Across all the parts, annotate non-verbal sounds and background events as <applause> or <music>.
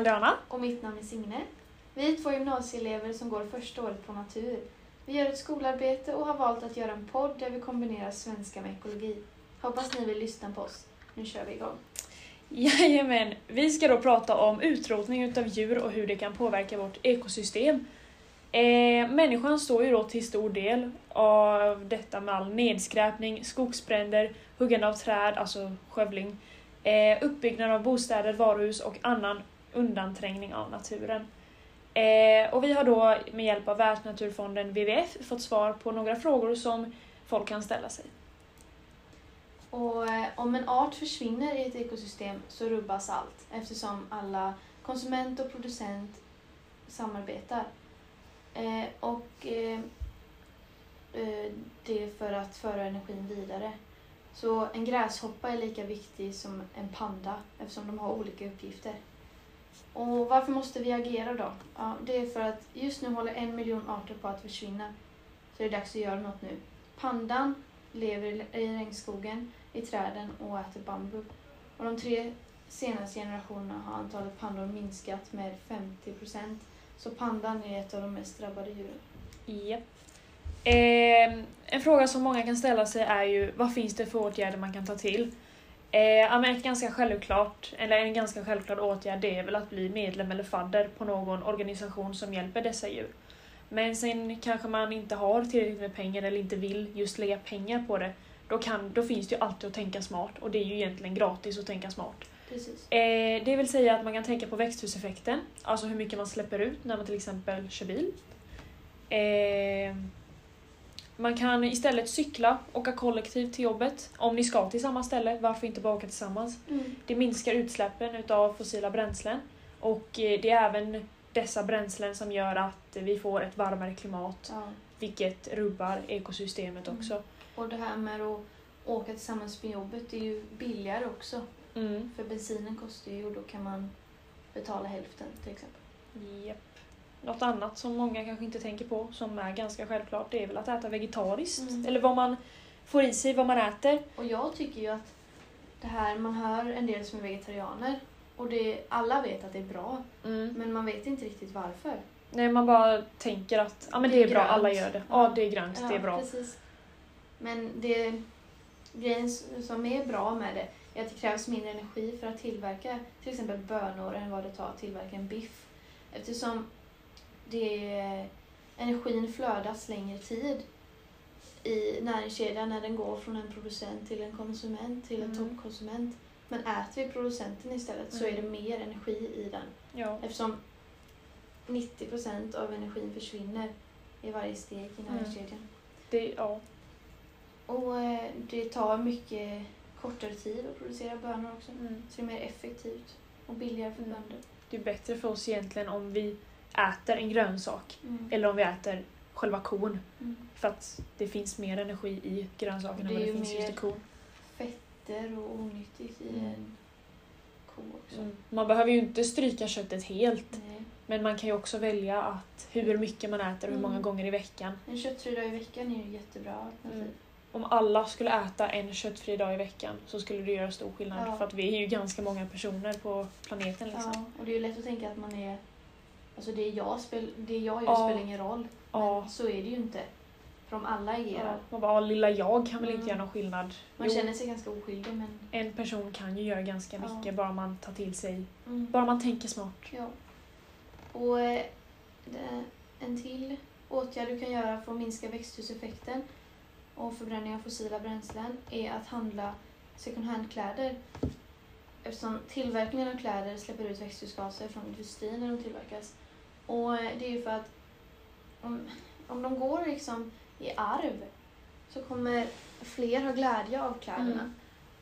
Aldriana. Och mitt namn är Signe. Vi är två gymnasieelever som går första året på natur. Vi gör ett skolarbete och har valt att göra en podd där vi kombinerar svenska med ekologi. Hoppas ni vill lyssna på oss. Nu kör vi igång. Jajamän, vi ska då prata om utrotning utav djur och hur det kan påverka vårt ekosystem. Eh, människan står ju då till stor del av detta med all nedskräpning, skogsbränder, huggande av träd, alltså skövling, eh, uppbyggnad av bostäder, varuhus och annan undanträngning av naturen. Eh, och vi har då med hjälp av Världsnaturfonden WWF fått svar på några frågor som folk kan ställa sig. Och eh, om en art försvinner i ett ekosystem så rubbas allt eftersom alla konsument och producent samarbetar. Eh, och eh, eh, det är för att föra energin vidare. Så en gräshoppa är lika viktig som en panda eftersom de har olika uppgifter. Och varför måste vi agera då? Ja, det är för att just nu håller en miljon arter på att försvinna. Så det är dags att göra något nu. Pandan lever i regnskogen, i träden och äter bambu. Och de tre senaste generationerna har antalet pandor minskat med 50 procent. Så pandan är ett av de mest drabbade djuren. Yep. Eh, en fråga som många kan ställa sig är ju vad finns det för åtgärder man kan ta till? Eh, ja, men ett ganska självklart, eller en ganska självklar åtgärd det är väl att bli medlem eller fadder på någon organisation som hjälper dessa djur. Men sen kanske man inte har tillräckligt med pengar eller inte vill just lägga pengar på det. Då, kan, då finns det ju alltid att tänka smart och det är ju egentligen gratis att tänka smart. Precis. Eh, det vill säga att man kan tänka på växthuseffekten, alltså hur mycket man släpper ut när man till exempel kör bil. Eh, man kan istället cykla, åka kollektivt till jobbet. Om ni ska till samma ställe, varför inte bara åka tillsammans? Mm. Det minskar utsläppen utav fossila bränslen och eh, det är även dessa bränslen som gör att vi får ett varmare klimat, Ja. vilket rubbar ekosystemet Mm. också. Och det här med att åka tillsammans för jobbet är ju billigare också. Mm. För bensinen kostar ju och då kan man betala hälften till exempel. Japp. Något annat som många kanske inte tänker på, som är ganska självklart, det är väl att äta vegetariskt. Mm. Eller vad man får i sig, vad man äter. Och jag tycker ju att det här, man hör en del som är vegetarianer och det, alla vet att det är bra men man vet inte riktigt varför. Nej, man bara tänker att ja, men det, Det är är bra, alla gör det. Ja. Ja, det är grönt, det är bra. Precis. Men det, grejen som är bra med det är att det krävs mindre energi för att tillverka till exempel bönor än vad det tar att tillverka en biff. Eftersom det, energin flödas längre tid i näringskedjan när den går från en producent till en konsument till en Mm. toppkonsument. Men äter vi producenten istället så är det Mm. mer energi i den. Ja. Eftersom 90% av energin försvinner i varje steg i Mm. näringskedjan. Det, ja. Och eh, det tar mycket kortare tid att producera bönor också. Mm. Så det är mer effektivt och billigare för Mm. bönder. Det är bättre för oss egentligen om vi äter en grönsak Mm. eller om vi äter själva kon. Mm. För att det finns mer energi i grönsaken Det än vad det finns just i mer- kon. Fetter och onyttigt i Mm. en ko också. Mm. Man behöver ju inte stryka köttet helt. Nej. Men man kan ju också välja att hur mycket man äter och hur många Mm. gånger i veckan. En köttfri dag i veckan är ju jättebra alternativ. Om alla skulle äta en köttfri dag i veckan så skulle det göra stor skillnad. Ja. För att vi är ju ganska många personer på planeten. Liksom. Ja, och det är ju lätt att tänka att man är... Alltså det jag, spel, det jag gör Ja. spelar ingen roll. Ja. Så är det ju inte. För om alla agerar. Ja. Man bara, "Ja, lilla jag kan väl Mm. inte göra någon skillnad. Man Jo, känner sig ganska oskyldig men... En person kan ju göra ganska Ja. mycket bara man tar till sig, Mm. bara man tänker smart. Ja. Och eh, en till åtgärd du kan göra för att minska växthuseffekten och förbränning av fossila bränslen är att handla second hand-kläder. Eftersom tillverkningen av kläder släpper ut växthusgaser från industrin när de tillverkas. Och det är ju för att om, om de går liksom i arv så kommer fler ha glädje av kläderna. Mm.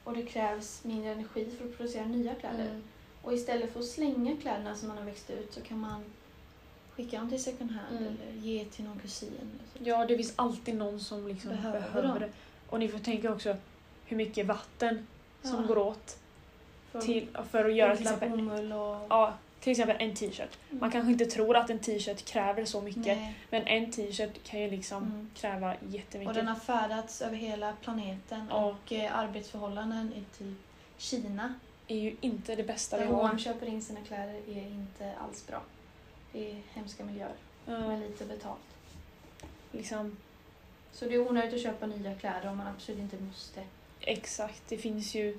Och det krävs mindre energi för att producera nya kläder. Mm. Och istället för att slänga kläderna som man har växt ut så kan man skicka dem till second hand Mm. eller ge till någon kusin. Ja, det finns alltid någon som liksom Behöver behöver, det. Och ni får tänka också hur mycket vatten som Ja. går åt För till, för att göra till exempel, bomull och... ja, till exempel en t-shirt. Mm. Man kanske inte tror att en t-shirt kräver så mycket, Nej. men en t-shirt kan ju liksom Mm. kräva Och jättemycket. den har färdats över hela planeten Ja. och eh, arbetsförhållanden i typ Kina är ju inte det bästa Där vi har. H&M köper in sina kläder är inte alls bra. Det är hemska miljöer Ja, med lite betalt. liksom, Så det är onödigt att köpa nya kläder om man absolut inte måste. exakt, det finns ju...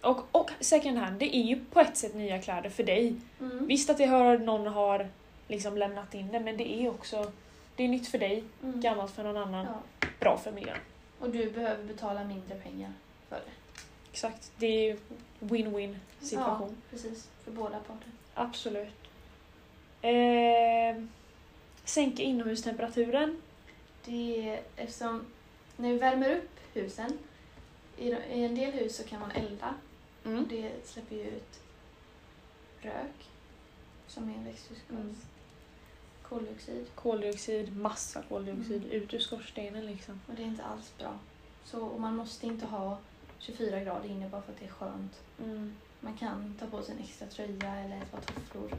Och, och second hand, det är ju på ett sätt nya kläder för dig. Mm. Visst att det har, någon har liksom lämnat in det, men det är också det är nytt för dig, Mm. gammalt för någon annan, Ja. bra för miljön. Och du behöver betala mindre pengar för det. Exakt, det är ju win-win situation. Ja, precis. För båda parter. Absolut. Eh, sänka inomhustemperaturen. Det är eftersom när vi värmer upp husen, i en del hus så kan man elda. Mm. Det släpper ju ut rök, som är en växthusgas. Mm. Koldioxid. Koldioxid, massa koldioxid Mm. ut ur skorstenen liksom. Och det är inte alls bra. Så och man måste inte ha 24 grader inne bara för att det är skönt. Mm. Man kan ta på sig en extra tröja eller ett par tofflor.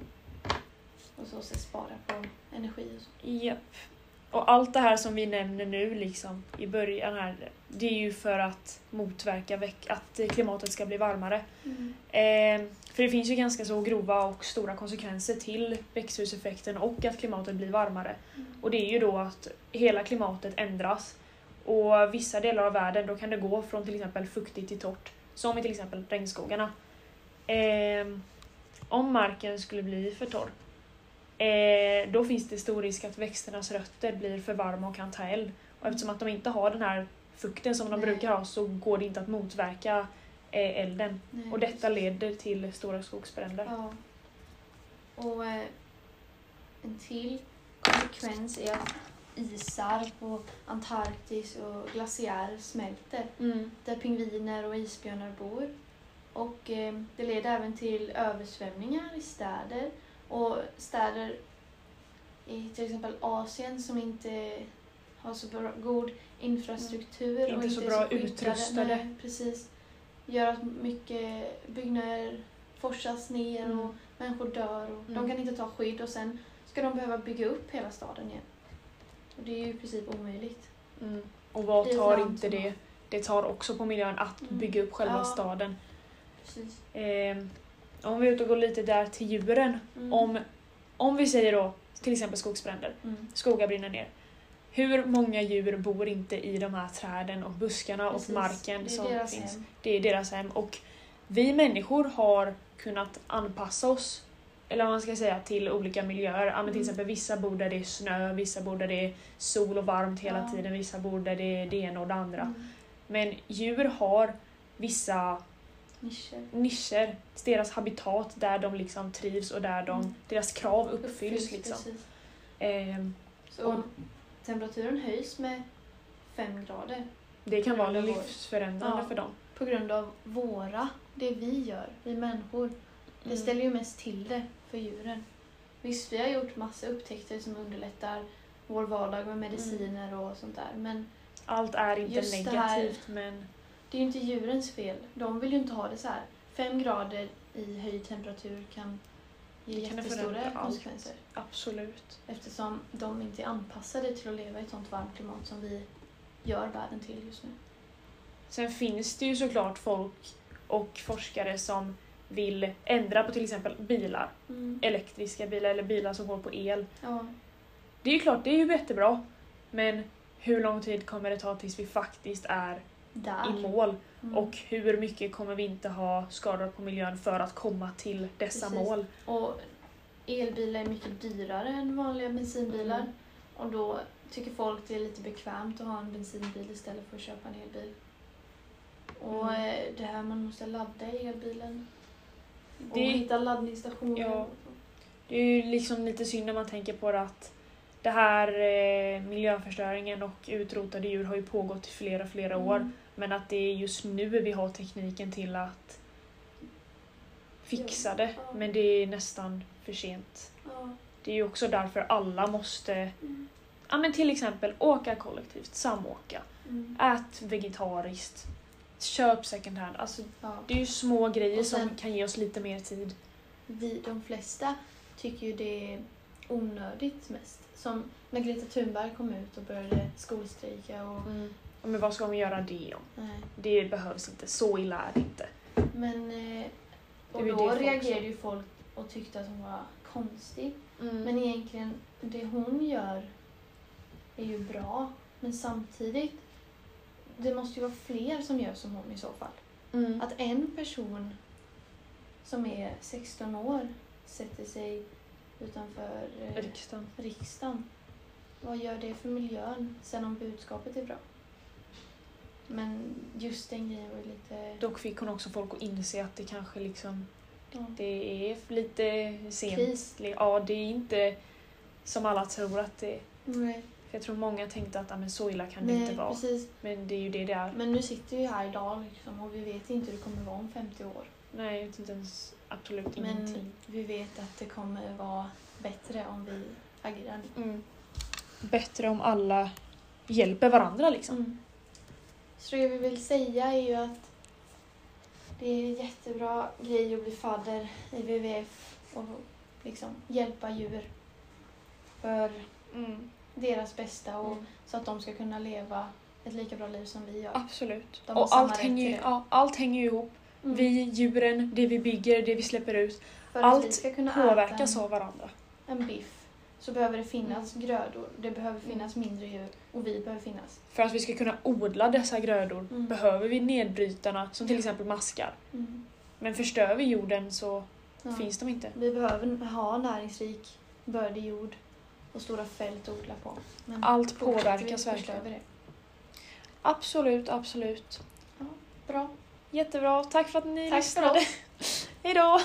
Och så spara på energi och så. Japp. Och allt det här som vi nämner nu liksom i början här, det är ju för att motverka att klimatet ska bli varmare. Eh, för det finns ju ganska så grova och stora konsekvenser till växthuseffekten och att klimatet blir varmare. Och det är ju då att hela klimatet ändras. Och vissa delar av världen då kan det gå från till exempel fuktigt till torrt. Som i till exempel regnskogarna. Ehm, om marken skulle bli för torr. Eh, då finns det stor risk att växternas rötter blir för varma och kan ta eld. Och eftersom att de inte har den här fukten som de Nej. brukar ha så går det inte att motverka eh, elden. Nej, Och detta leder till stora skogsbränder. Ja. Och eh, en till konsekvens är att isar på Antarktis och glaciärer smälter Mm. där pingviner och isbjörnar bor. Och eh, det leder även till översvämningar i städer och städer i till exempel Asien som inte har så bra, god infrastruktur och Inte så bra skyddade. utrustade. Nej, precis. Gör att mycket byggnader forsas ner Mm. och människor dör och de Mm. kan inte ta skydd och sen ska de behöva bygga upp hela staden igen. Och det är ju i princip omöjligt. Mm. Och vad tar inte det? Det tar också på miljön att Mm. bygga upp själva Ja. staden. Precis. Ehm, om vi är ute och går lite där till djuren. Mm. Om, om vi säger då till exempel skogsbränder, Mm. skogar brinner ner. Hur många djur bor inte i de här träden och buskarna Precis. och marken det som finns? hem. Det är deras hem. Och vi människor har kunnat anpassa oss eller vad man ska säga, till olika miljöer. Ja, men till Mm. exempel vissa bor där det är snö, vissa bor där det är sol och varmt hela Ja. tiden, vissa bor där det är det ena och det andra. Mm. Men djur har vissa Nischer. nischer, deras habitat där de liksom trivs och där de, Mm. deras krav uppfylls. liksom. precis. Ehm, Så om temperaturen höjs med fem grader det kan vara livsförändrande Ja. för dem. på grund av våra, det vi gör, vi människor. Det Mm. ställer ju mest till det för djuren. Visst, vi har gjort massa upptäckter som underlättar vår vardag med mediciner och sånt där. Men Allt är inte det här- negativt men det är ju inte djurens fel. De vill ju inte ha det så här. Fem grader i höjd temperatur kan ge jättestora förändra allt. konsekvenser. absolut. Eftersom de inte är anpassade till att leva i ett sånt varmt klimat som vi gör världen till just nu. Sen finns det ju såklart folk och forskare som vill ändra på till exempel bilar. Elektriska bilar eller bilar som går på el. Ja, Det är ju klart, det är ju jättebra. Men hur lång tid kommer det ta tills vi faktiskt är där. i mål? Mm. Och hur mycket kommer vi inte ha skador på miljön för att komma till dessa Precis. mål? Och elbilar är mycket dyrare än vanliga bensinbilar. Mm. Och då tycker folk det är lite bekvämt att ha en bensinbil istället för att köpa en elbil. Och Mm. eh, det här man måste ladda elbilen. Och Det- hitta laddningsstationer. Ja. Det är ju liksom lite synd när man tänker på det att det här eh, miljöförstöringen och utrotade djur har ju pågått i flera, flera år. Mm. Men att det är just nu vi har tekniken till att fixa det. Ja. Men det är nästan för sent. Ja. Det är ju också därför alla måste, Mm. ja men till exempel åka kollektivt, samåka, Mm. ät vegetariskt, köp second hand. Alltså Ja. det är ju små grejer sen- som kan ge oss lite mer tid. Vi, de flesta tycker ju det onödigt mest. Som när Greta Thunberg kom ut och började skolstrejka och Ja, Men vad ska man göra det om? nej. Det behövs inte, så illa är det inte. Men eh, Och då reagerade ju folk och tyckte att hon var konstig. Mm. Men egentligen, det hon gör är ju bra. Men samtidigt, det måste ju vara fler som gör som hon i så fall. mm. Att en person som är 16 år sätter sig utanför eh, Riksdagen. riksdagen. Vad gör det för miljön? Sen om budskapet är bra. Men just den grejen var lite... Dock fick hon också folk att inse att det kanske liksom Ja. det är lite sent. Kris. Ja, det är inte som alla tror att det är. Nej, För jag tror många tänkte att ah, men så illa kan det Nej inte vara. precis. Men det är ju det det är. Men nu sitter vi här idag liksom, och vi vet inte hur det kommer vara om 50 år. Nej, inte ens absolut Men ingenting. vi vet att det kommer vara bättre om vi agerar nu. Mm. Bättre om alla hjälper varandra liksom. Mm. Så det vi vill säga är ju att det är en jättebra grej att bli fadder i WWF och liksom hjälpa djur för Mm. deras bästa och Mm. så att de ska kunna leva ett lika bra liv som vi gör. Absolut. De Och allt hänger, ju, ja, allt hänger ju ihop. Mm. Vi, djuren, det vi bygger, det vi släpper ut. för allt ska kunna Påverkas av varandra. en, biff så behöver det finnas Mm. grödor, det behöver finnas mindre djur och vi behöver finnas. För att vi ska kunna odla dessa grödor Mm. behöver vi nedbrytarna som till exempel maskar. Mm. Men förstör vi jorden så Ja. finns de inte. Vi behöver ha näringsrik, bördig jord och stora fält att odla på. Men Allt vi påverkas verkligen. vi det. Absolut, absolut. Bra. Jättebra. Tack för att ni Tack lyssnade. oss. <laughs> Hejdå!